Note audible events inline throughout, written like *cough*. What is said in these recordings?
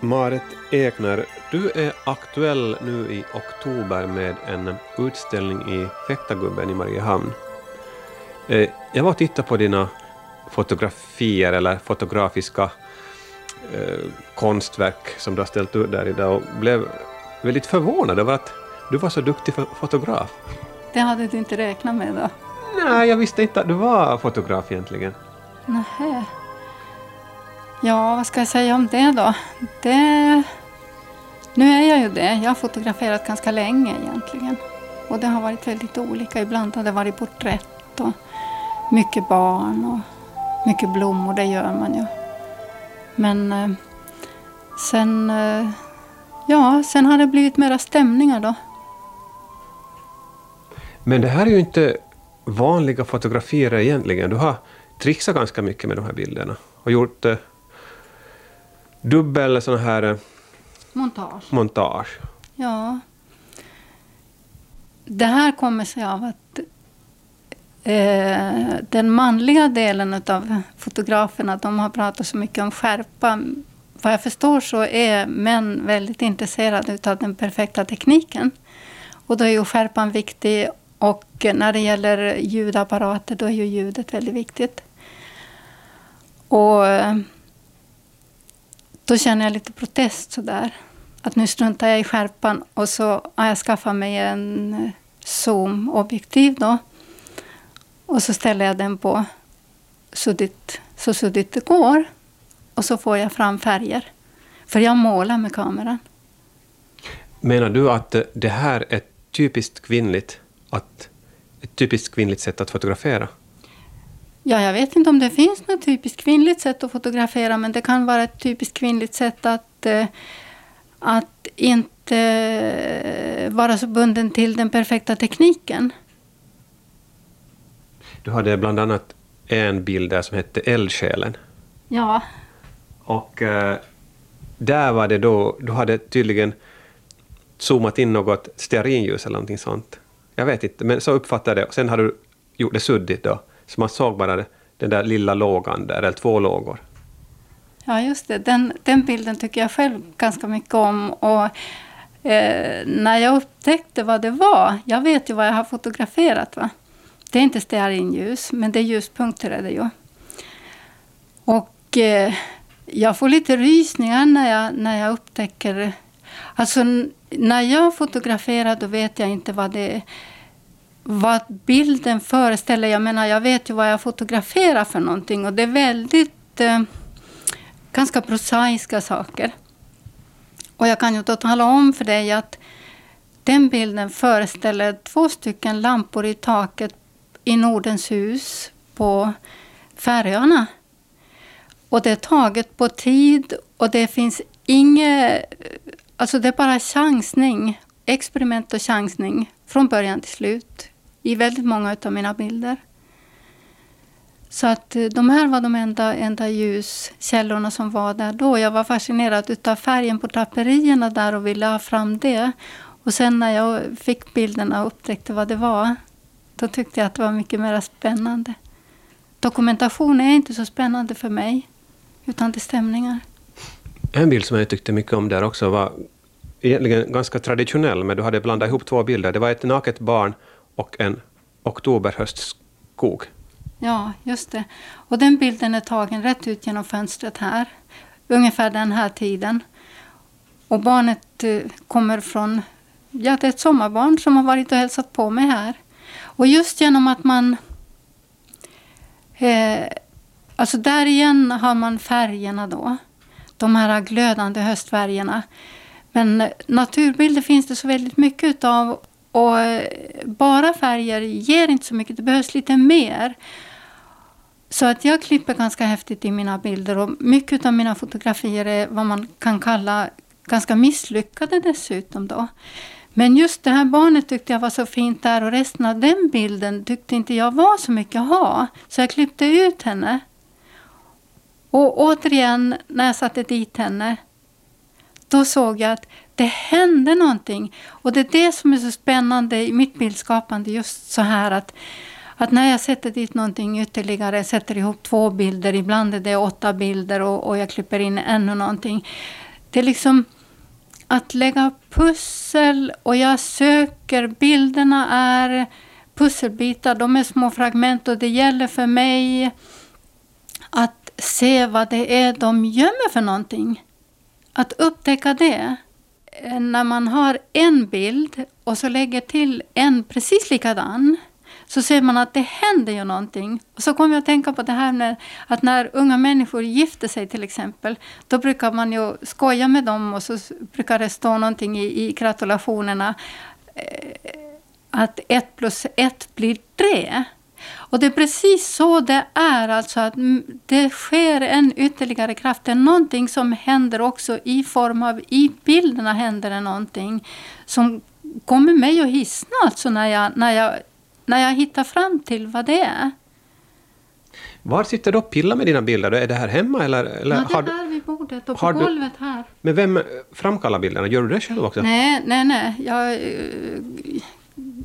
Marit Ekner, du är aktuell nu i oktober med en utställning i Fäktargubben i Mariehamn. Eh, jag var och tittade på dina fotografier eller fotografiska eh, konstverk som du har ställt ut där idag och blev väldigt förvånad över att du var så duktig fotograf. Det hade du inte räknat med då? Nej, jag visste inte att du var fotograf egentligen. Nähä. Ja, vad ska jag säga om det då? Det... Nu är jag ju det. Jag har fotograferat ganska länge egentligen. Och det har varit väldigt olika. Ibland har det varit porträtt och mycket barn och mycket blommor, det gör man ju. Men eh, sen, eh, ja, sen har det blivit mera stämningar då. Men det här är ju inte vanliga fotografier egentligen. Du har trixat ganska mycket med de här bilderna och gjort eh, dubbel sån här eh, montage. montage. Ja. Det här kommer sig av att eh, den manliga delen av fotograferna, de har pratat så mycket om skärpa. Vad jag förstår så är män väldigt intresserade av den perfekta tekniken. Och då är ju skärpan viktig och när det gäller ljudapparater då är ju ljudet väldigt viktigt. Och då känner jag lite protest sådär. Att nu struntar jag i skärpan och så har jag skaffat mig en eh, zoom-objektiv då. Och så ställer jag den på suddigt, så suddigt det går. Och så får jag fram färger. För jag målar med kameran. Menar du att det här är typiskt kvinnligt, att, ett typiskt kvinnligt sätt att fotografera? Ja, jag vet inte om det finns något typiskt kvinnligt sätt att fotografera, men det kan vara ett typiskt kvinnligt sätt att, eh, att inte vara så bunden till den perfekta tekniken. Du hade bland annat en bild där som hette Eldsjälen. Ja. Och äh, där var det då, du hade tydligen zoomat in något stearinljus eller någonting sånt. Jag vet inte, men så uppfattade jag det. Sen har du gjort det suddigt då. Så man såg bara den där lilla lågan där, eller två lågor. Ja, just det. Den, den bilden tycker jag själv ganska mycket om. Och eh, när jag upptäckte vad det var, jag vet ju vad jag har fotograferat. Va? Det är inte stearinljus, men det är ljuspunkter är det ju. Och eh, jag får lite rysningar när jag, när jag upptäcker... Alltså, när jag fotograferar då vet jag inte vad det är vad bilden föreställer. Jag menar, jag vet ju vad jag fotograferar för någonting och det är väldigt eh, ganska prosaiska saker. Och jag kan ju då tala om för dig att den bilden föreställer två stycken lampor i taket i Nordens hus på Färöarna. Och det är taget på tid och det finns inget... Alltså det är bara chansning, experiment och chansning från början till slut i väldigt många av mina bilder. Så att eh, de här var de enda, enda ljuskällorna som var där då. Jag var fascinerad av färgen på draperierna där och ville ha fram det. Och sen när jag fick bilderna och upptäckte vad det var, då tyckte jag att det var mycket mer spännande. Dokumentation är inte så spännande för mig, utan det är stämningar. En bild som jag tyckte mycket om där också var egentligen ganska traditionell, men du hade blandat ihop två bilder. Det var ett naket barn och en oktoberhöstskog. Ja, just det. Och den bilden är tagen rätt ut genom fönstret här. Ungefär den här tiden. Och barnet eh, kommer från, ja det är ett sommarbarn som har varit och hälsat på mig här. Och just genom att man, eh, alltså där igen har man färgerna då. De här glödande höstfärgerna. Men eh, naturbilder finns det så väldigt mycket utav och bara färger ger inte så mycket, det behövs lite mer. Så att jag klipper ganska häftigt i mina bilder och mycket av mina fotografier är vad man kan kalla ganska misslyckade dessutom. Då. Men just det här barnet tyckte jag var så fint där och resten av den bilden tyckte inte jag var så mycket att ha. Så jag klippte ut henne. Och återigen, när jag satte dit henne, då såg jag att det hände någonting. Och det är det som är så spännande i mitt bildskapande, just så här att, att när jag sätter dit någonting ytterligare, sätter ihop två bilder, ibland är det åtta bilder och, och jag klipper in ännu någonting. det är liksom att lägga pussel och jag söker. Bilderna är pusselbitar, de är små fragment och det gäller för mig att se vad det är de gömmer för någonting. Att upptäcka det. Eh, när man har en bild och så lägger till en precis likadan så ser man att det händer ju någonting. Och så kommer jag att tänka på det här med att när unga människor gifter sig till exempel, då brukar man ju skoja med dem och så brukar det stå någonting i, i gratulationerna eh, att ett plus ett blir tre. Och det är precis så det är, alltså att det sker en ytterligare kraft. Det är någonting som händer också i form av, i bilderna händer det någonting som kommer mig att hisna alltså när jag, när jag när jag hittar fram till vad det är. Var sitter du och pillar med dina bilder? Är det här hemma eller? eller ja, det är här vid bordet och på golvet här. Men vem framkallar bilderna? Gör du det själv också? Nej, nej, nej. Jag, eh,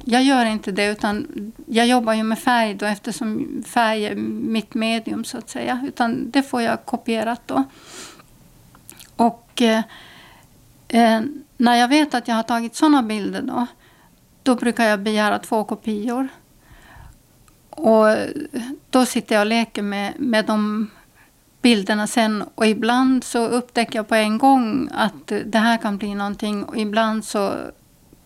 jag gör inte det utan jag jobbar ju med färg då eftersom färg är mitt medium så att säga. Utan det får jag kopierat då. Och eh, eh när jag vet att jag har tagit sådana bilder då då brukar jag begära två kopior. Och då sitter jag och leker med, med de bilderna sen och ibland så upptäcker jag på en gång att det här kan bli någonting och ibland så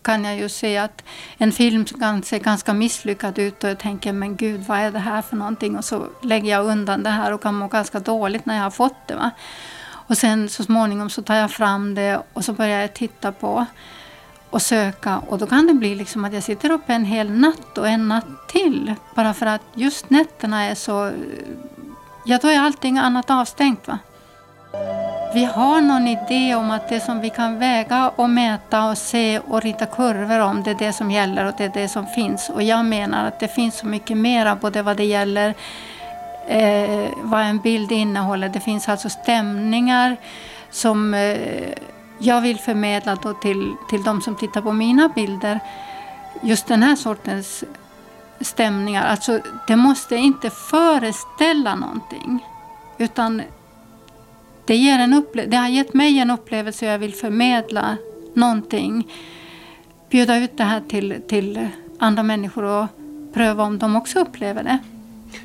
kan jag ju se att en film kan se ganska misslyckad ut och jag tänker men gud vad är det här för någonting och så lägger jag undan det här och kan må ganska dåligt när jag har fått det. Va? Och sen så småningom så tar jag fram det och så börjar jag titta på och söka. Och då kan det bli liksom att jag sitter uppe en hel natt och en natt till. Bara för att just nätterna är så... Ja, då är allting annat avstängt. va. Vi har någon idé om att det som vi kan väga och mäta och se och rita kurvor om, det är det som gäller och det är det som finns. Och jag menar att det finns så mycket mera, både vad det gäller eh, vad en bild innehåller. Det finns alltså stämningar som eh, jag vill förmedla då till, till de som tittar på mina bilder just den här sortens stämningar. Alltså, det måste inte föreställa någonting. Utan det, ger en upple- det har gett mig en upplevelse och jag vill förmedla någonting. Bjuda ut det här till, till andra människor och pröva om de också upplever det.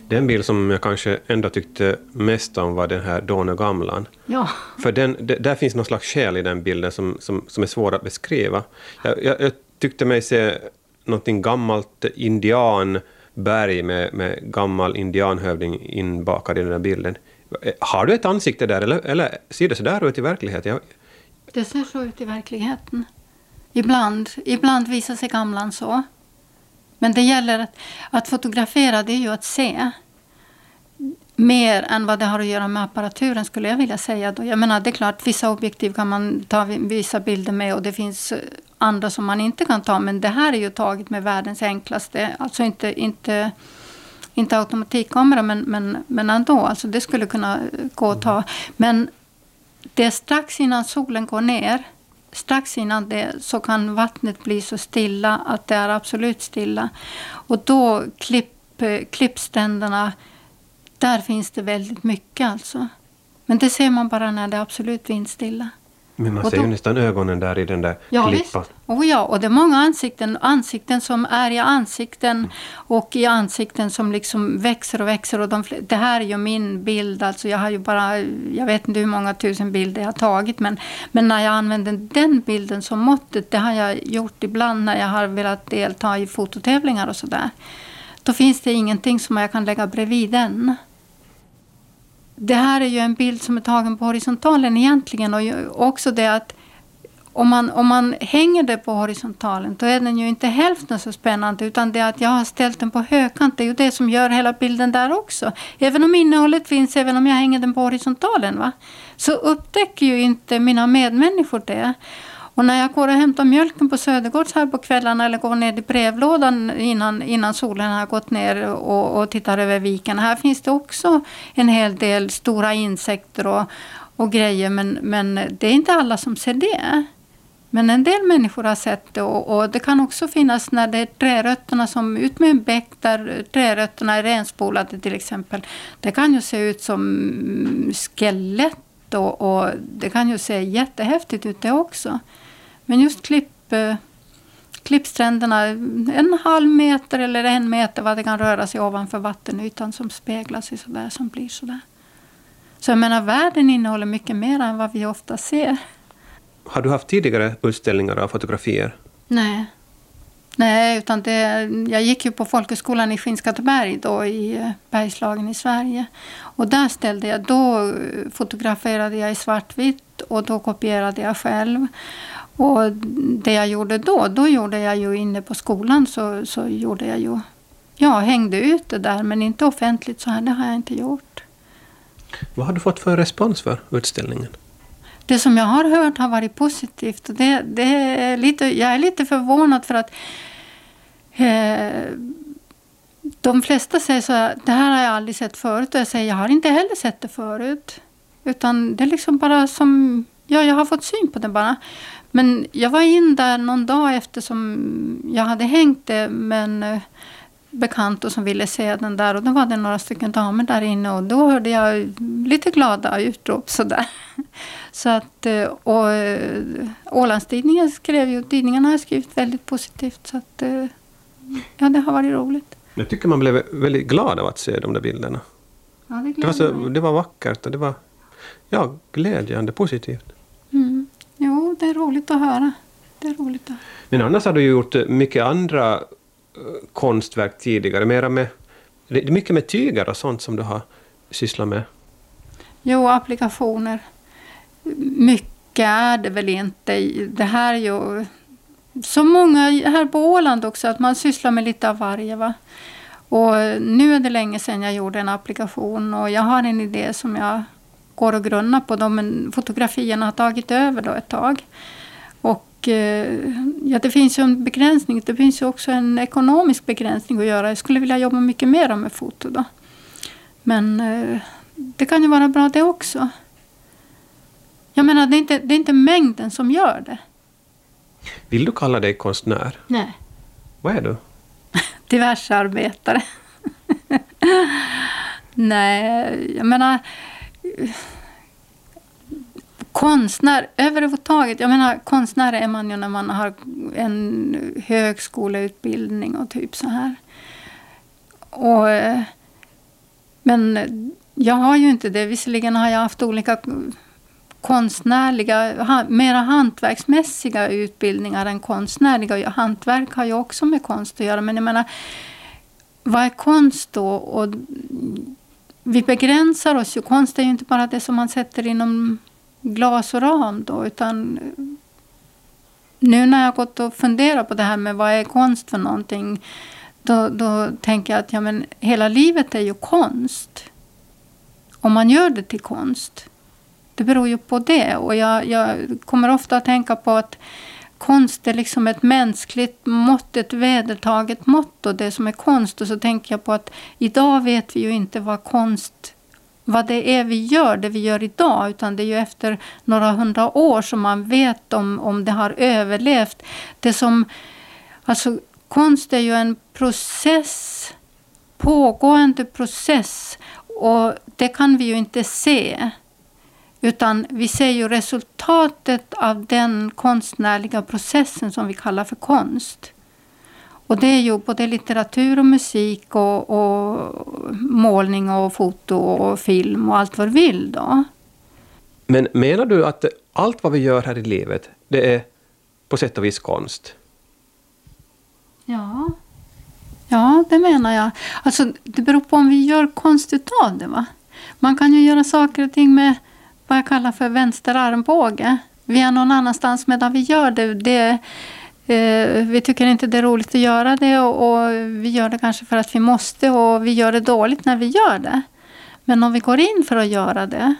Den bild som jag kanske ändå tyckte mest om var den här Dåne Gamlan. Ja. För den, där finns någon slags själ i den bilden som, som, som är svår att beskriva. Jag, jag, jag tyckte mig se någonting gammalt indianberg med, med gammal indianhövding inbakad i den där bilden. Har du ett ansikte där eller, eller ser det så där ut i verkligheten? Jag... Det ser så ut i verkligheten. Ibland, ibland visar sig gamlan så. Men det gäller att, att fotografera, det är ju att se. Mer än vad det har att göra med apparaturen skulle jag vilja säga. Då. Jag menar, det är klart, vissa objektiv kan man ta vissa bilder med och det finns eh, andra som man inte kan ta. Men det här är ju taget med världens enklaste, alltså inte, inte, inte automatikkamera men, men, men ändå. Alltså det skulle kunna gå att ta. Men det är strax innan solen går ner strax innan det så kan vattnet bli så stilla att det är absolut stilla. Och då klipp, klippstränderna, där finns det väldigt mycket alltså. Men det ser man bara när det är absolut vindstilla. Men man ser då, ju nästan ögonen där i den där ja, klippan. Oh ja, och det är många ansikten. Ansikten som är i ansikten mm. och i ansikten som liksom växer och växer. Och de, det här är ju min bild. Alltså jag har ju bara, jag vet inte hur många tusen bilder jag har tagit. Men, men när jag använder den bilden som måttet, det har jag gjort ibland när jag har velat delta i fototävlingar och sådär. Då finns det ingenting som jag kan lägga bredvid den. Det här är ju en bild som är tagen på horisontalen egentligen och också det att om man, om man hänger det på horisontalen då är den ju inte hälften så spännande utan det att jag har ställt den på högkant det är ju det som gör hela bilden där också. Även om innehållet finns, även om jag hänger den på horisontalen va, så upptäcker ju inte mina medmänniskor det. Och när jag går och hämtar mjölken på Södergårds här på kvällarna eller går ner i brevlådan innan, innan solen har gått ner och, och tittar över viken. Här finns det också en hel del stora insekter och, och grejer men, men det är inte alla som ser det. Men en del människor har sett det och, och, det kan också finnas när det är trärötterna som ut med en bäck där trärötterna är renspolade till exempel. Det kan ju se ut som skelett och, och, det kan ju se jättehäftigt ut det också. Men just klipp, eh, klippstränderna, en halv meter eller en meter vad det kan röra sig ovanför vattenytan som speglar sig sådär, som blir sådär. Så jag menar, världen innehåller mycket mer än vad vi ofta ser. Har du haft tidigare utställningar av fotografier? Nej. Nej, utan det, jag gick ju på folkhögskolan i Skinnskatteberg då i eh, Bergslagen i Sverige. Och där ställde jag, då fotograferade jag i svartvitt och då kopierade jag själv. Och det jag gjorde då, då gjorde jag ju inne på skolan så, så gjorde jag ju, ja hängde ut det där men inte offentligt så här, det har jag inte gjort. Vad har du fått för respons för utställningen? Det som jag har hört har varit positivt. Det, det är lite, jag är lite förvånad för att eh, de flesta säger så här, det här har jag aldrig sett förut. Och jag säger, jag har inte heller sett det förut. Utan det är liksom bara som, ja jag har fått syn på det bara. Men jag var in där någon dag efter som jag hade hängt det med en eh, bekant och som ville se den där. Och då var det några stycken damer där inne och då hörde jag lite glada utrop sådär. *laughs* Så att, eh, och eh, Ålandstidningen skrev ju, tidningarna har skrivit väldigt positivt. Så att, ja, det har varit roligt. Jag tycker man blev väldigt glad av att se de där bilderna. Ja, det, det, var så, det var vackert och det var ja, glädjande, positivt. Det är roligt att höra. Det är roligt att... Men annars har du gjort mycket andra uh, konstverk tidigare. Mera med, det är mycket med tyger och sånt som du har sysslat med. Jo, applikationer. Mycket är det väl inte. Det här är ju så många här på Åland också, att man sysslar med lite av varje. Va? Och nu är det länge sedan jag gjorde en applikation och jag har en idé som jag går och grunnar på. dem, men fotografierna har tagit över då ett tag. Och eh, ja, det finns ju en begränsning. Det finns ju också en ekonomisk begränsning att göra. Jag skulle vilja jobba mycket mer med foto då. Men eh, det kan ju vara bra det också. Jag menar, det är inte, det är inte mängden som gör det. Vill du kalla dig konstnär? Nej. Vad är du? *laughs* Diversarbetare. *laughs* Nej, jag menar konstnär överhuvudtaget. Jag menar, konstnär är man ju när man har en högskoleutbildning och typ så här. Och, eh, men jag har ju inte det. Visserligen har jag haft olika konstnärliga, mera hantverksmässiga utbildningar än konstnärliga. Hantverk har ju också med konst att göra. Men jag menar, vad är konst då? Och vi begränsar oss ju. Konst är ju inte bara det som man sätter inom glas och ram då, utan eh, nu när jag gått och funderat på det här med vad är konst för någonting, då, då tänker jag att ja, men hela livet är ju konst. Om man gör det till konst. Det beror ju på det. Och jag, jag kommer ofta att tänka på att konst är liksom ett mänskligt mått, ett vedertaget mått och det som är konst. Och så tänker jag på att idag vet vi ju inte vad konst vad det är vi gör, det vi gör idag, utan det är ju efter några hundra år som man vet om, om det har överlevt. Det som, alltså, konst är ju en process, pågående process, och det kan vi ju inte se. Utan vi ser ju resultatet av den konstnärliga processen som vi kallar för konst. Och det är ju både litteratur och musik och, och målning och foto och film och allt vad du vill då. Men menar du att allt vad vi gör här i livet, det är på sätt och vis konst? Ja, ja det menar jag. Alltså, det beror på om vi gör konst utav det. Va? Man kan ju göra saker och ting med vad jag kallar för vänster armbåge. Vi är någon annanstans medan vi gör det. det eh, vi tycker inte det är roligt att göra det och, och, vi gör det kanske för att vi måste och vi gör det dåligt när vi gör det. Men om vi går in för att göra det,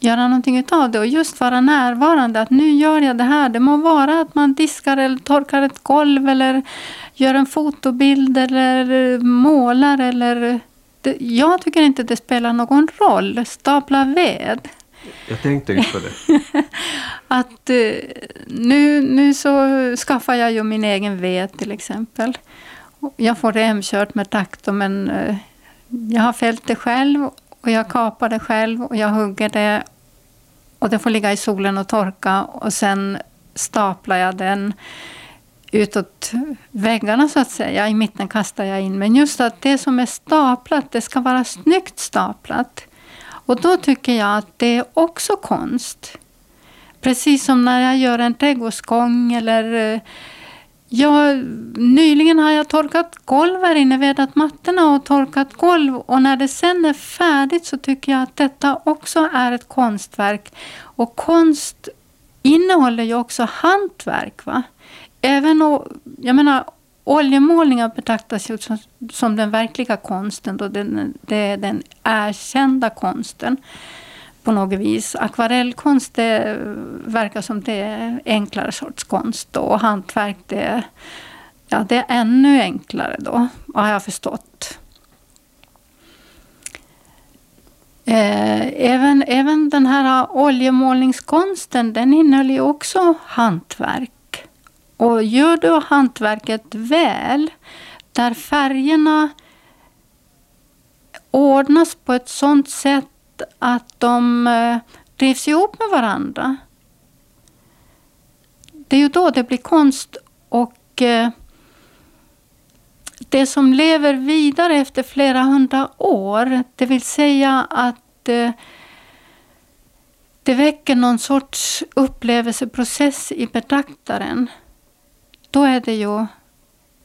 göra någonting utav det och just vara närvarande, att nu gör jag det här. Det må vara att man diskar eller torkar ett golv eller gör en fotobild eller målar eller det, jag tycker inte det spelar någon roll. Stapla ved. Jag tänkte just på det. *laughs* att eh, nu, nu så skaffar jag ju min egen ved till exempel. Jag får det hemkört med traktor men eh, jag har fällt det själv och jag kapar det själv och jag hugger det Och den får ligga i solen och torka och sen staplar jag den utåt väggarna så att säga. I mitten kastar jag in. Men just att det som är staplat, det ska vara snyggt staplat. Och då tycker jag att det är också konst. Precis som när jag gör en trädgårdsgång eller eh, Ja, nyligen har jag torkat golv här inne, vedat mattorna och torkat golv. Och när det sen är färdigt så tycker jag att detta också är ett konstverk. Och konst innehåller ju också hantverk. Va? Även och, jag menar, oljemålningar betraktas ju som, som den verkliga konsten. Då den, det är den erkända konsten på något vis. Akvarellkonst det verkar som det är enklare sorts konst. Och hantverk det, ja, det är ännu enklare då, har jag förstått. Eh, även, även den här oljemålningskonsten den innehöll ju också hantverk. Och gör du hantverket väl, där färgerna ordnas på ett sådant sätt att de eh, drivs ihop med varandra. Det är ju då det blir konst och eh, det som lever vidare efter flera hundra år, det vill säga att eh, det väcker någon sorts upplevelseprocess i betraktaren. Då är det ju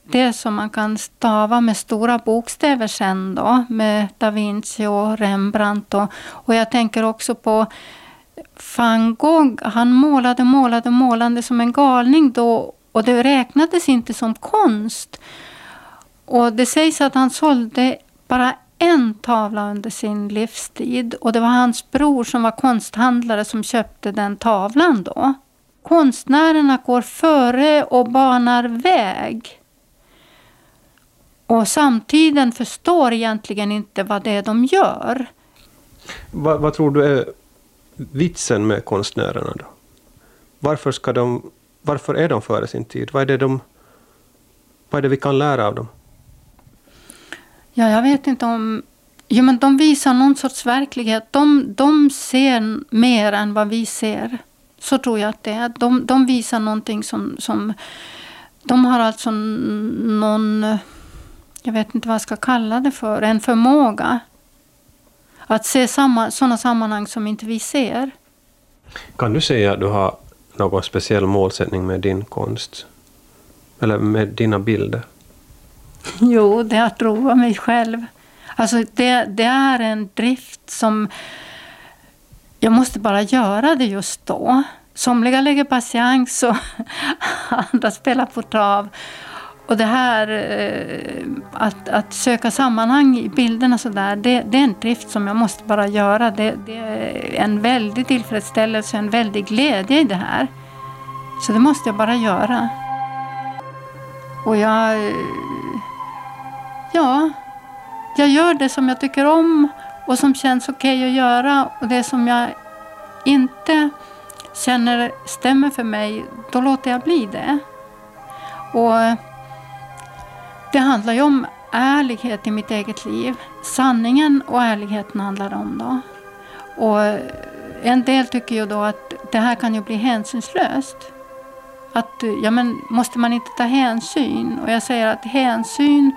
det som man kan stava med stora bokstäver sen då, med da Vinci och Rembrandt. Och, och jag tänker också på van Gogh. Han målade, målade, målade som en galning då och det räknades inte som konst. Och det sägs att han sålde bara en tavla under sin livstid och det var hans bror som var konsthandlare som köpte den tavlan då. Konstnärerna går före och banar väg. Och samtiden förstår egentligen inte vad det är de gör. Vad, vad tror du är vitsen med konstnärerna då? Varför, ska de, varför är de före sin tid? Vad är, det de, vad är det vi kan lära av dem? Ja, jag vet inte om... Jo, men de visar någon sorts verklighet. De, de ser mer än vad vi ser. Så tror jag att det är. De, de visar någonting som, som... De har alltså någon jag vet inte vad jag ska kalla det för, en förmåga att se samma, sådana sammanhang som inte vi ser. Kan du säga att du har någon speciell målsättning med din konst? Eller med dina bilder? *laughs* Jo, det är att roa mig själv. Alltså det, det är en drift som... Jag måste bara göra det just då. Somliga lägger patiens och *laughs* andra spelar på trav. Och det här eh, att, att söka sammanhang i bilderna sådär, det, det är en drift som jag måste bara göra. Det, det är en väldig tillfredsställelse, en väldig glädje i det här. Så det måste jag bara göra. Och jag... Eh, ja, jag gör det som jag tycker om och som känns okej okay att göra. Och det som jag inte känner stämmer för mig, då låter jag bli det. Och det handlar ju om ärlighet i mitt eget liv. Sanningen och ärligheten handlar det om då. Och en del tycker ju då att det här kan ju bli hänsynslöst. Att, ja men måste man inte ta hänsyn? Och jag säger att hänsyn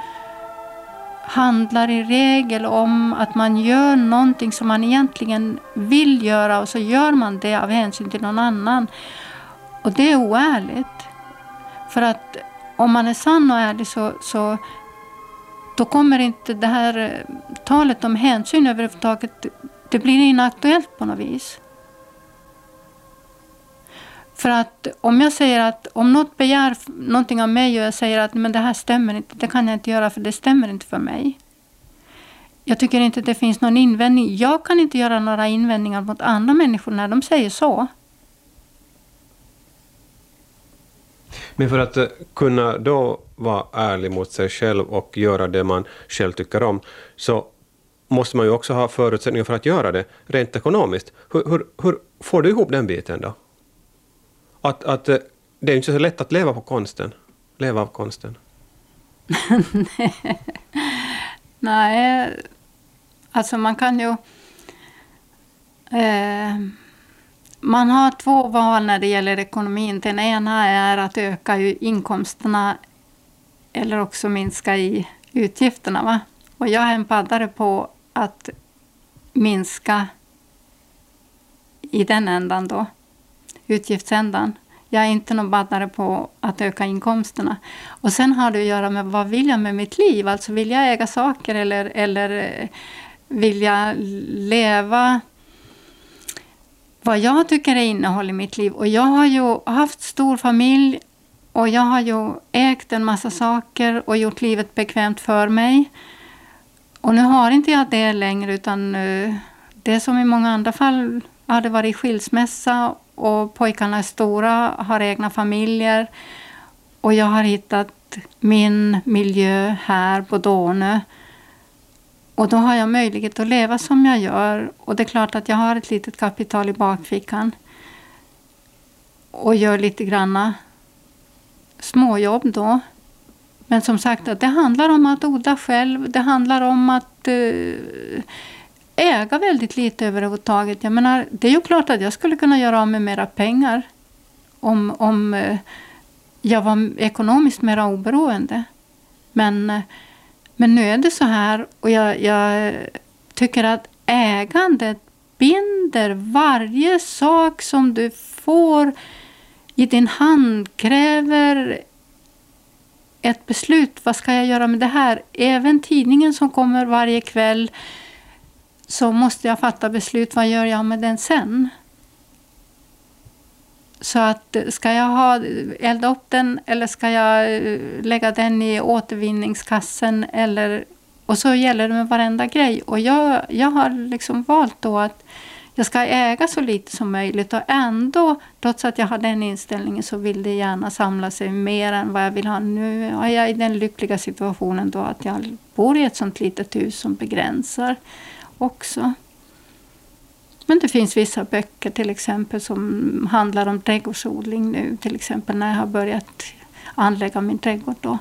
handlar i regel om att man gör någonting som man egentligen vill göra och så gör man det av hänsyn till någon annan. Och det är oärligt. För att om man är sann och ärlig så, så då kommer inte det här talet om hänsyn överhuvudtaget, det blir inaktuellt på något vis. För att om jag säger att om något begär någonting av mig och jag säger att men det här stämmer inte, det kan jag inte göra för det stämmer inte för mig. Jag tycker inte att det finns någon invändning. Jag kan inte göra några invändningar mot andra människor när de säger så. Men för att eh, kunna då vara ärlig mot sig själv och göra det man själv tycker om, så måste man ju också ha förutsättningar för att göra det rent ekonomiskt. Hur, hur, hur får du ihop den biten då? Att, att eh, det är inte så lätt att leva på konsten, leva av konsten. *laughs* Nej, alltså man kan ju... Eh, man har två val när det gäller ekonomin. Den ena är att öka inkomsterna eller också minska i utgifterna. Va? Och jag är en paddare på att minska i den ändan då, utgiftsändan. Jag är inte någon baddare på att öka inkomsterna. Och sen har det att göra med vad vill jag med mitt liv? Alltså vill jag äga saker eller, eller eh, vill jag leva vad jag tycker är innehåll i mitt liv? Och jag har ju haft stor familj och jag har ju ägt en massa saker och gjort livet bekvämt för mig. Och nu har inte jag det längre utan eh, det är som i många andra fall har det varit skilsmässa och pojkarna är stora, har egna familjer. Och jag har hittat min miljö här på Dånö. Och då har jag möjlighet att leva som jag gör. Och det är klart att jag har ett litet kapital i bakfickan. Och gör lite granna småjobb då. Men som sagt, det handlar om att odla själv. Det handlar om att uh, äga väldigt lite överhuvudtaget. Jag menar, det är ju klart att jag skulle kunna göra av med mera pengar om, om eh, jag var ekonomiskt mera oberoende. Men, eh, men nu är det så här och jag, jag tycker att ägandet binder varje sak som du får i din hand kräver ett beslut. Vad ska jag göra med det här? Även tidningen som kommer varje kväll så måste jag fatta beslut. Vad gör jag med den sen? Så att ska jag ha, elda upp den eller ska jag eh, lägga den i återvinningskassen? Eller, och så gäller det med varenda grej. Och jag, jag har liksom valt då att jag ska äga så lite som möjligt och ändå, trots att jag har den inställningen, så vill det gärna samla sig mer än vad jag vill ha. Nu är jag i den lyckliga situationen då att jag bor i ett sånt litet hus som begränsar också. Men det finns vissa böcker till exempel som handlar om trädgårdsodling nu. Till exempel när jag har börjat anlägga min trädgård. Då.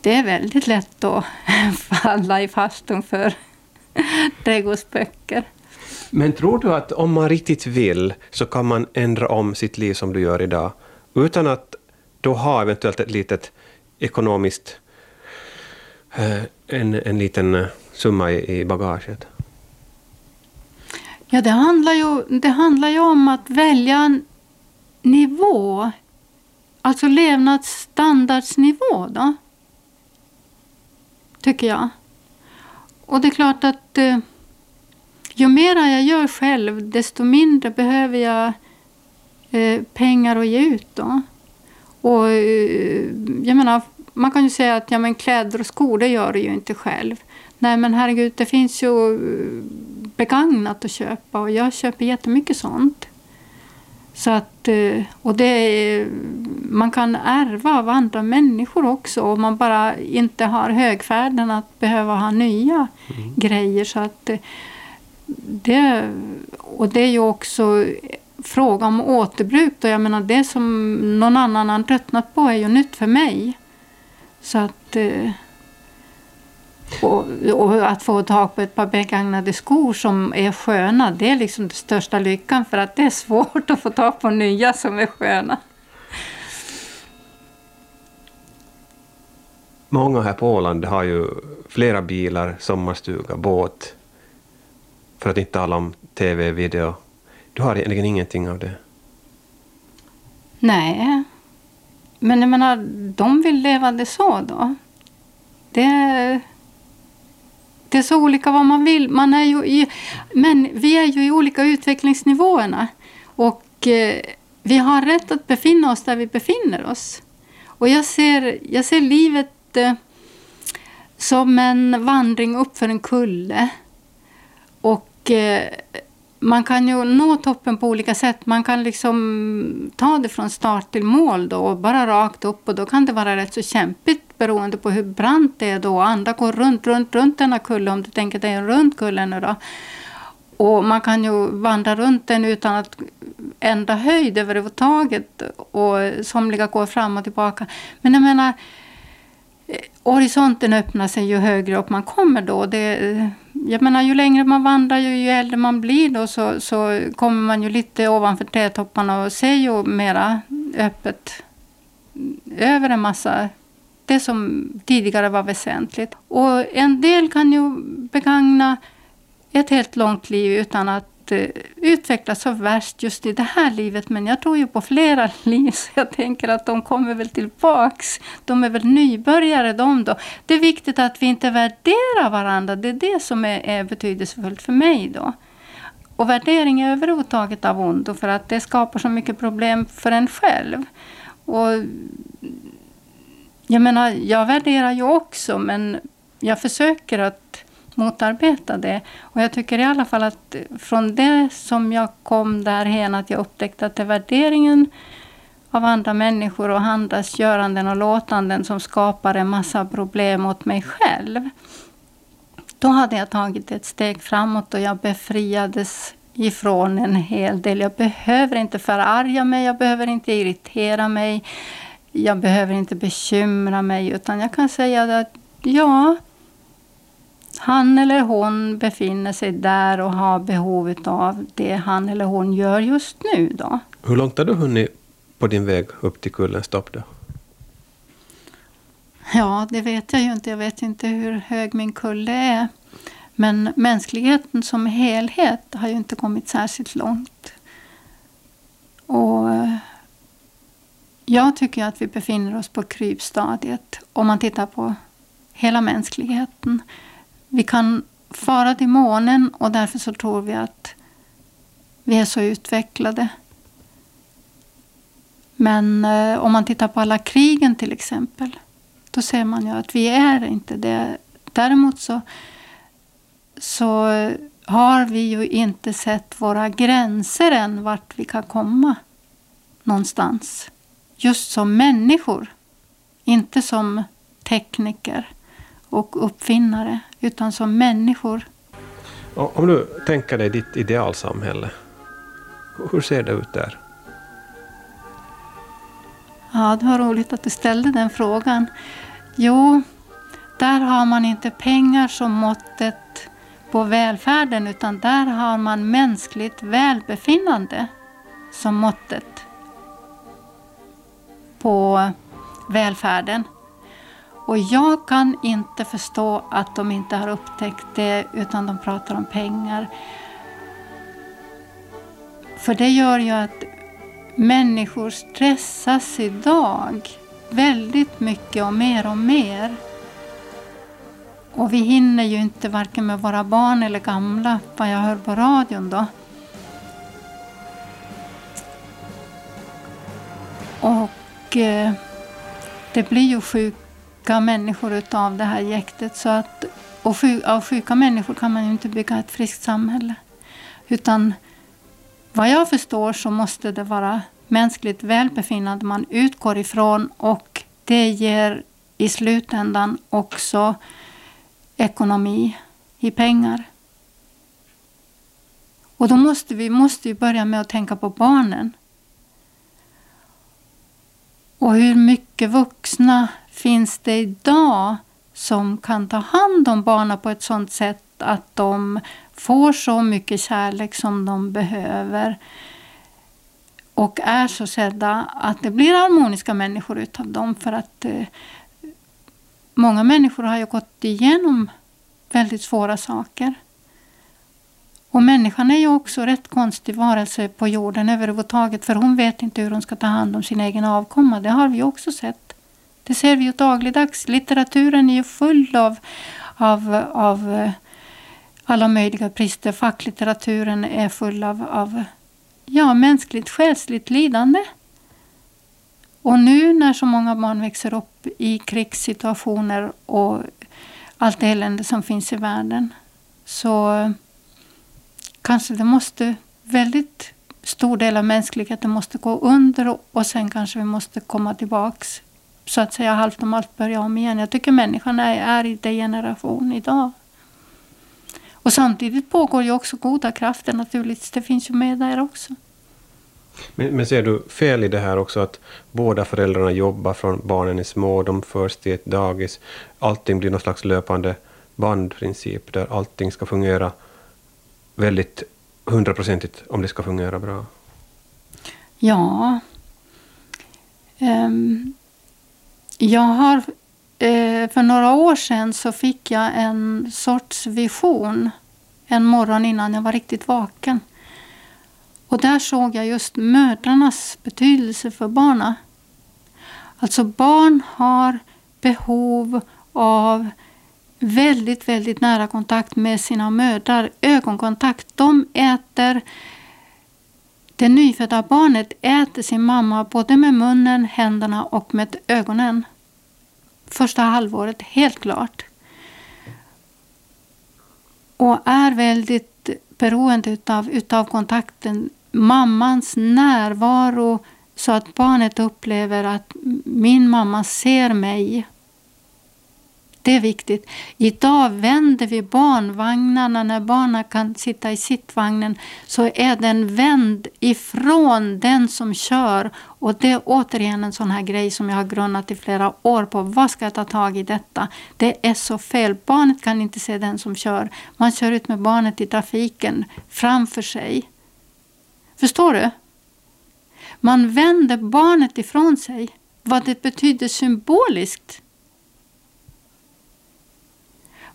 Det är väldigt lätt att *laughs* falla i fastun för *laughs* trädgårdsböcker. Men tror du att om man riktigt vill så kan man ändra om sitt liv som du gör idag utan att då ha eventuellt ett litet ekonomiskt eh, en, en liten eh, summa i, i bagaget? Ja, det handlar, ju, det handlar ju om att välja en nivå. Alltså levnadsstandardsnivå då. Tycker jag. Och det är klart att eh, ju mera jag gör själv, desto mindre behöver jag eh, pengar att ge ut. Då. Och, eh, jag menar, man kan ju säga att ja, men kläder och skor, det gör du ju inte själv. Nej men herregud, det finns ju eh, begagnat att köpa och jag köper jättemycket sånt. Så att, eh, och det man kan ärva av andra människor också om man bara inte har högfärden att behöva ha nya mm. grejer. Så att eh, det, och det är ju också fråga om återbruk. Då. Jag menar, det som någon annan har tröttnat på är ju nytt för mig. Så att... Och, och, att få tag på ett par begagnade skor som är sköna, det är liksom den största lyckan för att det är svårt att få tag på nya som är sköna. Många här på Åland har ju flera bilar, sommarstuga, båt. För att inte tala om TV, video. Du har egentligen ingenting av det. Nej. Men jag menar, de vill leva det så då. Det, det är så olika vad man vill. Man är ju i, men vi är ju i olika utvecklingsnivåerna. Och eh, vi har rätt att befinna oss där vi befinner oss. Och jag ser, jag ser livet eh, som en vandring uppför en kulle. Och eh, man kan ju nå toppen på olika sätt. Man kan liksom ta det från start till mål då och bara rakt upp och då kan det vara rätt så kämpigt beroende på hur brant det är då. Andra går runt, runt, runt denna kulle om du tänker dig en rund kulle nu då. Och man kan ju vandra runt den utan att ändra höjd överhuvudtaget och somliga går fram och tillbaka. Men jag menar, eh, horisonten öppnar sig ju högre upp man kommer då. Det, jag menar, ju längre man vandrar, ju, ju äldre man blir då, så, så kommer man ju lite ovanför trädtopparna och ser ju mera öppet över en massa det som tidigare var väsentligt. Och en del kan ju begagna ett helt långt liv utan att Eh, utvecklas så värst just i det här livet. Men jag tror ju på flera *laughs* liv, så jag tänker att de kommer väl tillbaks. De är väl nybörjare de då. Det är viktigt att vi inte värderar varandra. Det är det som är, är betydelsefullt för mig då. Och värdering är överhuvudtaget av ondo för att det skapar så mycket problem för en själv. Och jag menar, jag värderar ju också men jag försöker att motarbeta det. Och jag tycker i alla fall att från det som jag kom därhen att jag upptäckte att det är värderingen av andra människor och andras göranden och låtanden som skapar en massa problem åt mig själv. Då hade jag tagit ett steg framåt och jag befriades ifrån en hel del. Jag behöver inte förarga mig, jag behöver inte irritera mig. Jag behöver inte bekymra mig utan jag kan säga att ja, han eller hon befinner sig där och har behov av det han eller hon gör just nu. Då. Hur långt har du hunnit på din väg upp till kullens topp? Då? Ja, det vet jag ju inte. Jag vet inte hur hög min kulle är. Men mänskligheten som helhet har ju inte kommit särskilt långt. Och jag tycker att vi befinner oss på krypstadiet om man tittar på hela mänskligheten. Vi kan fara till månen och därför så tror vi att vi är så utvecklade. Men eh, om man tittar på alla krigen till exempel, då ser man ju att vi är inte det. Däremot så, så har vi ju inte sett våra gränser än, vart vi kan komma någonstans just som människor. Inte som tekniker och uppfinnare, utan som människor. Om du tänker dig ditt idealsamhälle, hur ser det ut där? Ja, det var roligt att du ställde den frågan. Jo, där har man inte pengar som måttet på välfärden utan där har man mänskligt välbefinnande som måttet på välfärden. Och jag kan inte förstå att de inte har upptäckt det utan de pratar om pengar. För det gör ju att människor stressas idag väldigt mycket och mer och mer. Och vi hinner ju inte varken med våra barn eller gamla, vad jag hör på radion då. Och Eh, det blir ju sjuka människor utav det här jäktet. Så att, och av sjuka människor kan man ju inte bygga ett friskt samhälle. Utan vad jag förstår så måste det vara mänskligt välbefinnande man utgår ifrån och det ger i slutändan också ekonomi i pengar. Och då måste vi måste ju börja med att tänka på barnen. Och hur mycket vuxna finns det idag som kan ta hand om barnen på ett sådant sätt att de får så mycket kärlek som de behöver och är så sedda att det blir harmoniska människor utav dem. För att eh, många människor har ju gått igenom väldigt svåra saker. Och människan är ju också rätt konstig varelse på jorden överhuvudtaget för hon vet inte hur hon ska ta hand om sin egen avkomma. Det har vi också sett. Det ser vi ju dagligdags. Litteraturen är ju full av, av, av eh, alla möjliga brister. Facklitteraturen är full av, av ja, mänskligt själsligt lidande. Och nu när så många barn växer upp i krigssituationer och allt elände som finns i världen så eh, kanske det måste, väldigt stor del av mänskligheten måste gå under och, och sen kanske vi måste komma tillbaks så att säga halvt om allt börja om igen. Jag tycker människan är, är i degeneration idag. Och samtidigt pågår ju också goda krafter naturligtvis. Det finns ju med där också. Men, men ser du fel i det här också att båda föräldrarna jobbar från barnen är små, de förs till ett dagis, allting blir någon slags löpande bandprincip där allting ska fungera väldigt hundraprocentigt om det ska fungera bra? Ja. Um, jag har... Eh, för några år sedan så fick jag en sorts vision en morgon innan jag var riktigt vaken. Och där såg jag just mödrarnas betydelse för barnen. Alltså barn har behov av väldigt, väldigt nära kontakt med sina mödrar. Ögonkontakt. De äter det nyfödda barnet äter sin mamma både med munnen, händerna och med ögonen. Första halvåret, helt klart. Och är väldigt beroende utav, utav kontakten. Mammans närvaro så att barnet upplever att min mamma ser mig. Det är viktigt. Idag vänder vi barnvagnarna när barnen kan sitta i sittvagnen så är den vänd ifrån den som kör. Och det är återigen en sån här grej som jag har grunnat i flera år på. Vad ska jag ta tag i detta? Det är så fel. Barnet kan inte se den som kör. Man kör ut med barnet i trafiken framför sig. Förstår du? Man vänder barnet ifrån sig. Vad det betyder symboliskt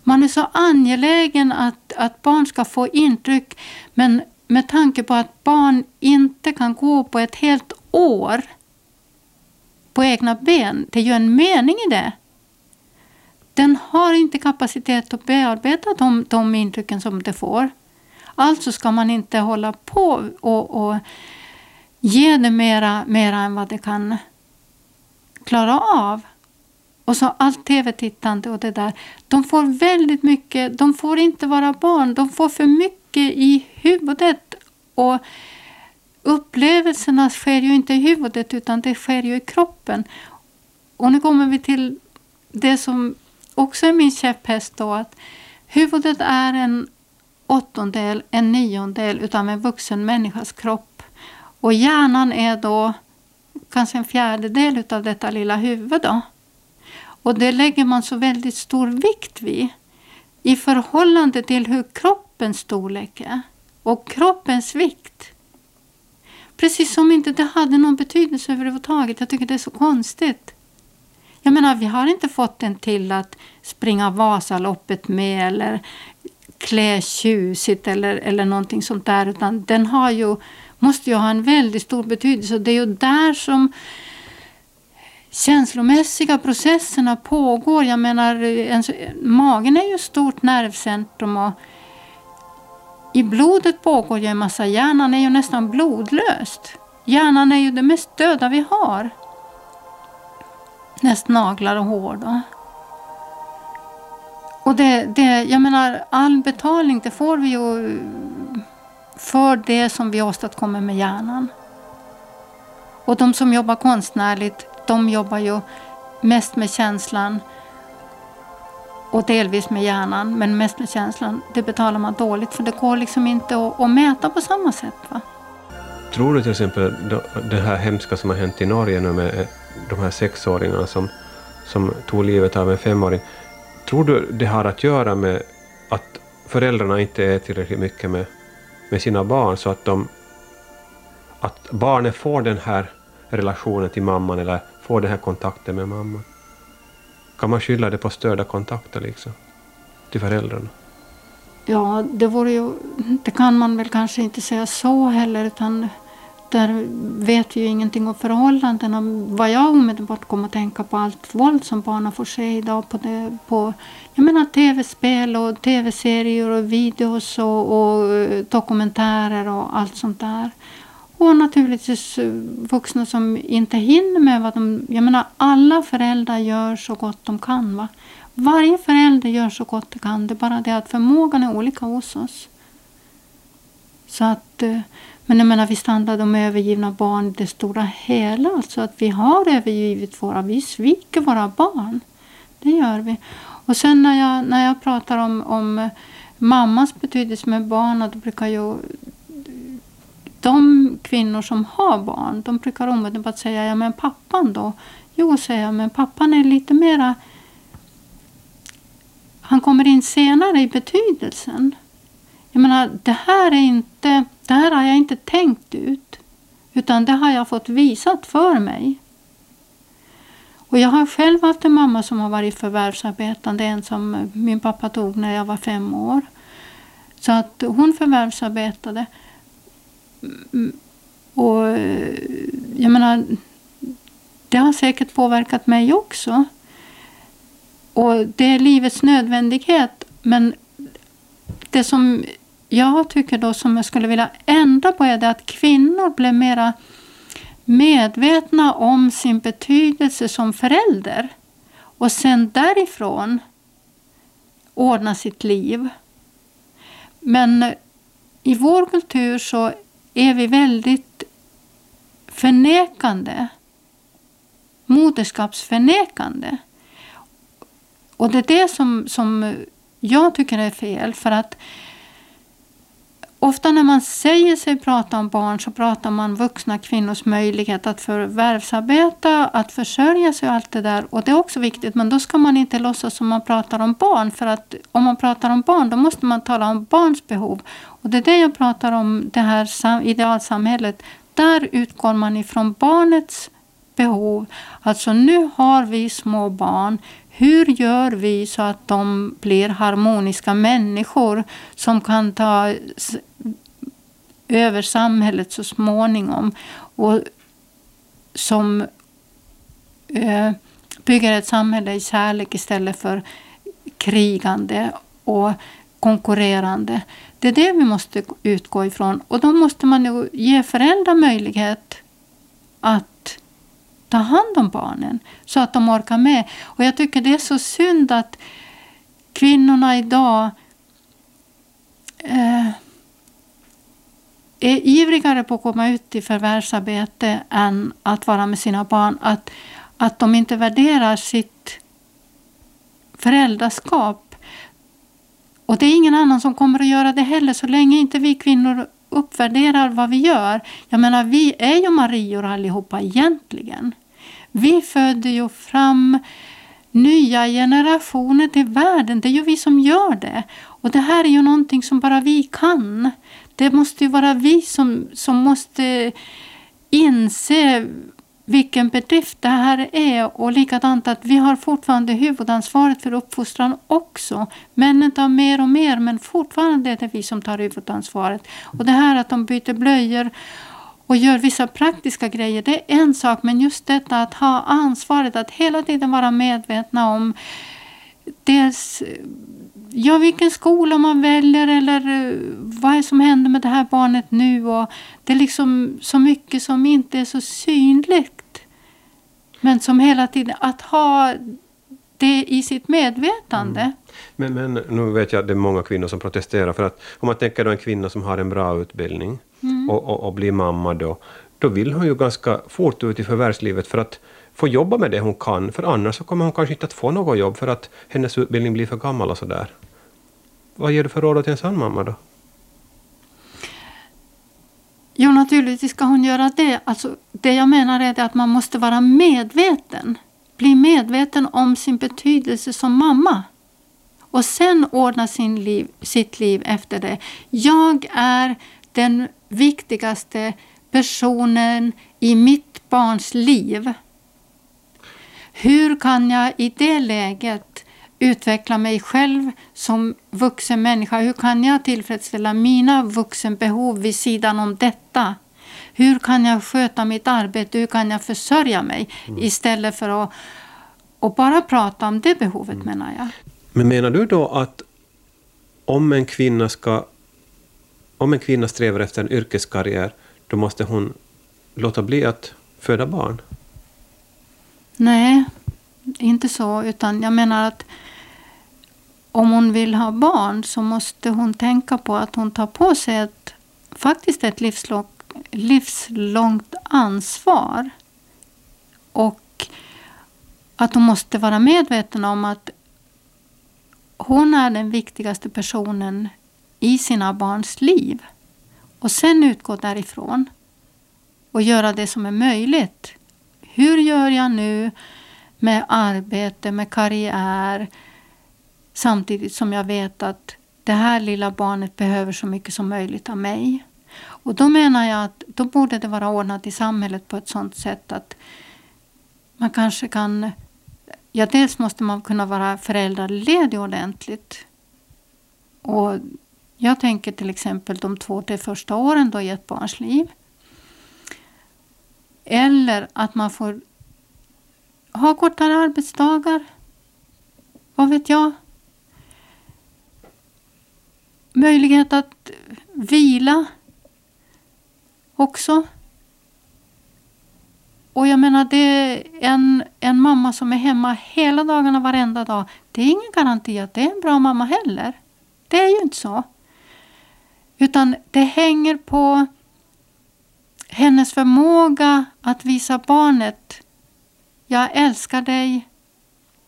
man är så angelägen att, att barn ska få intryck men med tanke på att barn inte kan gå på ett helt år på egna ben, det är ju en mening i det. Den har inte kapacitet att bearbeta de, de intrycken som det får. Alltså ska man inte hålla på och, och ge det mera, mera än vad det kan klara av. Och så allt tv-tittande och det där. De får väldigt mycket, de får inte vara barn, de får för mycket i huvudet. Och upplevelserna sker ju inte i huvudet utan det sker ju i kroppen. Och nu kommer vi till det som också är min käpphäst då att huvudet är en åttondel, en niondel utav en vuxen människas kropp. Och hjärnan är då kanske en fjärdedel utav detta lilla huvud då. Och det lägger man så väldigt stor vikt vid i förhållande till hur kroppens storlek är och kroppens vikt. Precis som inte det hade någon betydelse överhuvudtaget. Jag tycker det är så konstigt. Jag menar, vi har inte fått den till att springa Vasaloppet med eller klä tjusigt eller, eller någonting sånt där. Utan den har ju, måste ju ha en väldigt stor betydelse. Det är ju där som känslomässiga processerna pågår. Jag menar, eh, ens, magen är ju ett stort nervcentrum och i blodet pågår ju en massa. Hjärnan är ju nästan blodlöst. Hjärnan är ju det mest döda vi har. Näst naglar och hår då. Och det, det, jag menar, all betalning det får vi ju eh, för det som vi åstadkommer med hjärnan. Och de som jobbar konstnärligt de jobbar ju mest med känslan och delvis med hjärnan, men mest med känslan. Det betalar man dåligt för det går liksom inte att, att mäta på samma sätt. Va? Tror du till exempel det här hemska som har hänt i Norge nu med eh, de här sexåringarna som, som tog livet av en femåring. Tror du det har att göra med att föräldrarna inte är tillräckligt mycket med, med sina barn så att, de, att barnen får den här relationen till mamman eller få den här kontakten med mamma? Kan man skylla det på störda kontakter liksom? Till föräldrarna? Ja, det vore ju... Det kan man väl kanske inte säga så heller utan där vet vi ju ingenting om förhållandena. Vad jag omedelbart kom att tänka på allt våld som barnen får se idag på, det, på jag menar tv-spel och tv-serier och videos och, och eh, dokumentärer och allt sånt där. Och naturligtvis eh, vuxna som inte hinner med vad de... Jag menar alla föräldrar gör så gott de kan. Va? Varje förälder gör så gott de kan. Det är bara det att förmågan är olika hos oss. Så att, eh, men jag menar visst handlar det om övergivna barn i det stora hela. Alltså att vi har övergivit våra, vi sviker våra barn. Det gör vi. Och sen när jag, när jag pratar om, om mammas betydelse med barn, då brukar jag de kvinnor som har barn, de brukar omedelbart säga, ja men pappan då? Jo, säger jag, men pappan är lite mera... han kommer in senare i betydelsen. Jag menar, det här är inte, det här har jag inte tänkt ut. Utan det har jag fått visat för mig. Och jag har själv haft en mamma som har varit förvärvsarbetande, en som min pappa tog när jag var fem år. Så att hon förvärvsarbetade. Och jag menar, det har säkert påverkat mig också. Och det är livets nödvändighet. Men det som jag tycker då som jag skulle vilja ändra på är det att kvinnor blev mera medvetna om sin betydelse som förälder och sen därifrån ordna sitt liv. Men i vår kultur så är vi väldigt förnekande. Moderskapsförnekande. Och det är det som, som jag tycker är fel. För att Ofta när man säger sig prata om barn så pratar man vuxna kvinnors möjlighet att förvärvsarbeta, att försörja sig och allt det där. Och det är också viktigt, men då ska man inte låtsas som man pratar om barn. För att om man pratar om barn, då måste man tala om barns behov. Och det är det jag pratar om, det här idealsamhället. Där utgår man ifrån barnets behov. Alltså nu har vi små barn. Hur gör vi så att de blir harmoniska människor som kan ta över samhället så småningom och som eh, bygger ett samhälle i kärlek istället för krigande och konkurrerande. Det är det vi måste utgå ifrån. Och då måste man ju ge föräldrar möjlighet att ta hand om barnen så att de orkar med. Och jag tycker det är så synd att kvinnorna idag eh, är ivrigare på att komma ut i förvärvsarbete än att vara med sina barn. Att, att de inte värderar sitt föräldraskap. Och det är ingen annan som kommer att göra det heller så länge inte vi kvinnor uppvärderar vad vi gör. Jag menar, vi är ju Marior allihopa egentligen. Vi föder ju fram nya generationer till världen. Det är ju vi som gör det. Och det här är ju någonting som bara vi kan. Det måste ju vara vi som, som måste inse vilken bedrift det här är och likadant att vi har fortfarande huvudansvaret för uppfostran också. Männen tar mer och mer men fortfarande är det vi som tar huvudansvaret. Och det här att de byter blöjor och gör vissa praktiska grejer, det är en sak. Men just detta att ha ansvaret, att hela tiden vara medvetna om dels ja, vilken skola man väljer eller eh, vad är som händer med det här barnet nu. Och det är liksom så mycket som inte är så synligt. Men som hela tiden, att ha det i sitt medvetande. Mm. Men, men nu vet jag att det är många kvinnor som protesterar. För att om man tänker då en kvinna som har en bra utbildning mm. och, och, och, blir mamma då, då vill hon ju ganska fort ut i förvärvslivet för att få jobba med det hon kan, för annars så kommer hon kanske inte att få något jobb för att hennes utbildning blir för gammal och sådär. Vad ger du för råd till en sån mamma då? Jo, naturligtvis ska hon göra det. Alltså, det jag menar är att man måste vara medveten. Bli medveten om sin betydelse som mamma. Och sen ordna sin liv, sitt liv efter det. Jag är den viktigaste personen i mitt barns liv. Hur kan jag i det läget utveckla mig själv som vuxen människa? Hur kan jag tillfredsställa mina vuxenbehov vid sidan om detta? Hur kan jag sköta mitt arbete? Hur kan jag försörja mig? Mm. Istället för att och bara prata om det behovet mm. menar jag. Men menar du då att om en kvinna ska om en kvinna strävar efter en yrkeskarriär, då måste hon låta bli att föda barn? Nej, inte så. Utan jag menar att om hon vill ha barn så måste hon tänka på att hon tar på sig ett, faktiskt ett livslångt, livslångt ansvar. Och att hon måste vara medveten om att hon är den viktigaste personen i sina barns liv. Och sen utgå därifrån och göra det som är möjligt. Hur gör jag nu med arbete, med karriär, Samtidigt som jag vet att det här lilla barnet behöver så mycket som möjligt av mig. Och då menar jag att då borde det vara ordnat i samhället på ett sådant sätt att man kanske kan... Ja, dels måste man kunna vara föräldraledig ordentligt. Och jag tänker till exempel de två till första åren då i ett barns liv. Eller att man får ha kortare arbetsdagar. Vad vet jag? Möjlighet att vila också. Och jag menar, det är en, en mamma som är hemma hela dagarna varenda dag. Det är ingen garanti att det är en bra mamma heller. Det är ju inte så. Utan det hänger på hennes förmåga att visa barnet jag älskar dig,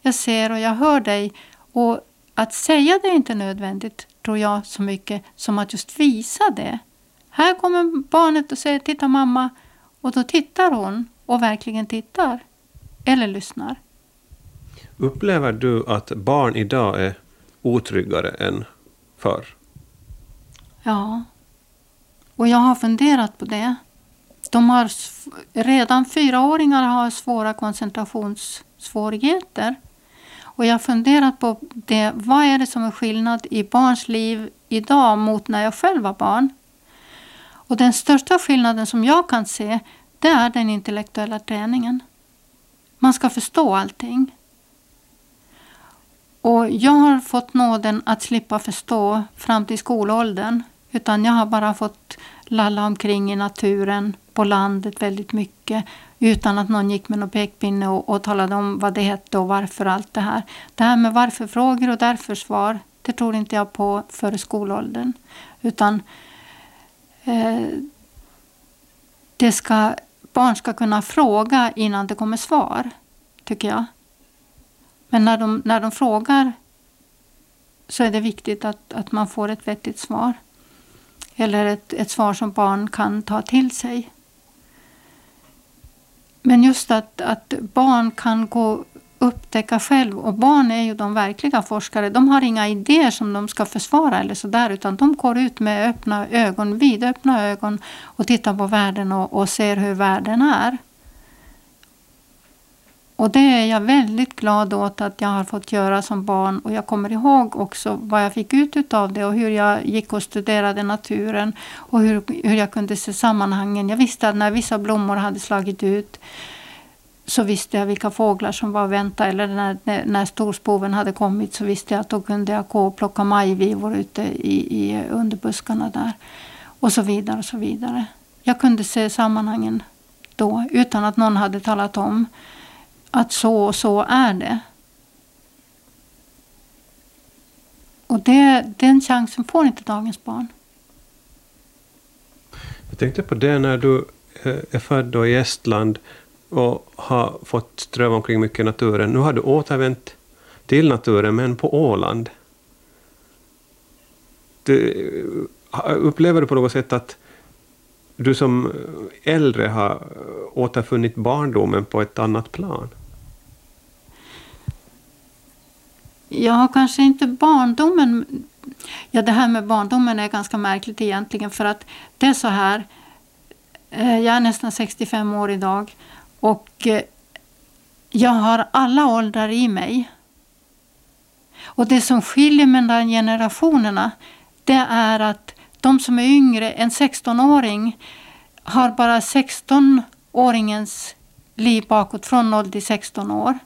jag ser och jag hör dig. Och att säga det är inte nödvändigt, tror jag, så mycket som att just visa det. Här kommer barnet och säger ”Titta mamma” och då tittar hon och verkligen tittar. Eller lyssnar. Upplever du att barn idag är otryggare än förr? Ja. Och jag har funderat på det. De har, redan fyraåringar har svåra koncentrationssvårigheter. Och jag har funderat på det, vad är det som är skillnad i barns liv idag mot när jag själv var barn? Och den största skillnaden som jag kan se, det är den intellektuella träningen. Man ska förstå allting. Och jag har fått nåden att slippa förstå fram till skolåldern. Utan jag har bara fått lalla omkring i naturen, på landet väldigt mycket. Utan att någon gick med någon pekpinne och, och talade om vad det hette och varför allt det här. Det här med varför-frågor och därför-svar, det tror inte jag på före skolåldern. Utan eh, det ska, barn ska kunna fråga innan det kommer svar, tycker jag. Men när de, när de frågar så är det viktigt att, att man får ett vettigt svar. Eller ett, ett svar som barn kan ta till sig. Men just att, att barn kan gå upptäcka själv. Och barn är ju de verkliga forskare. De har inga idéer som de ska försvara eller sådär. Utan de går ut med öppna ögon, vidöppna ögon och tittar på världen och, och ser hur världen är. Och det är jag väldigt glad åt att jag har fått göra som barn. Och jag kommer ihåg också vad jag fick ut av det och hur jag gick och studerade naturen och hur, hur jag kunde se sammanhangen. Jag visste att när vissa blommor hade slagit ut så visste jag vilka fåglar som var vänta eller när, när, när storspoven hade kommit så visste jag att då kunde jag gå och plocka majvivor ute i, i underbuskarna där. Och så vidare och så vidare. Jag kunde se sammanhangen då utan att någon hade talat om att så och så är det. Och det, den chansen får inte dagens barn. Jag tänkte på det när du eh, är född i Estland och har fått ströva omkring mycket i naturen. Nu har du återvänt till naturen, men på Åland. Du, eh, upplever du på något sätt att du som eh, äldre har återfunnit barndomen på ett annat plan? Jag har kanske inte barndomen... Ja, det här med barndomen är ganska märkligt egentligen för att det är så här. Eh, jag är nästan 65 år idag och eh, jag har alla åldrar i mig. Och det som skiljer mellan generationerna det är att de som är yngre, en 16-åring, har bara 16-åringens liv bakåt från 0 till 16 år.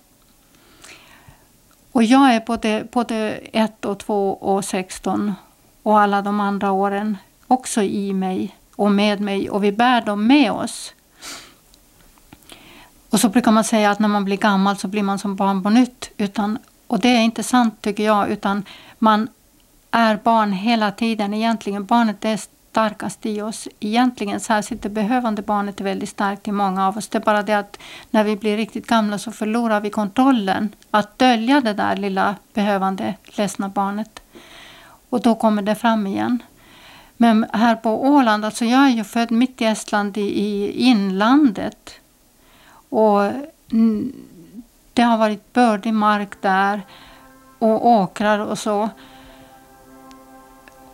Och jag är både, både 1 och 2 och 16 och alla de andra åren också i mig och med mig och vi bär dem med oss. Och så brukar man säga att när man blir gammal så blir man som barn på nytt. Utan, och det är inte sant tycker jag, utan man är barn hela tiden. Egentligen barnet är starkast i oss. Egentligen särskilt det behövande barnet är väldigt starkt i många av oss. Det är bara det att när vi blir riktigt gamla så förlorar vi kontrollen att dölja det där lilla behövande ledsna barnet. Och då kommer det fram igen. Men här på Åland, alltså jag är ju född mitt i Estland i, i inlandet. Och det har varit bördig mark där. och åkrar och så.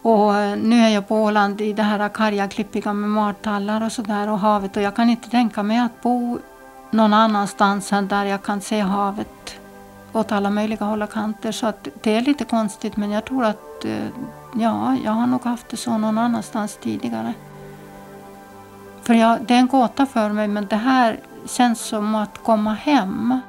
Och eh, nu är jag på Åland i det här karga, klippiga med martallar och sådär och havet och jag kan inte tänka mig att bo någon annanstans än där jag kan se havet åt alla möjliga håll och kanter. Så att det är lite konstigt men jag tror att eh, ja, jag har nog haft det så någon annanstans tidigare. För jag, det är en gåta för mig men det här känns som att komma hem.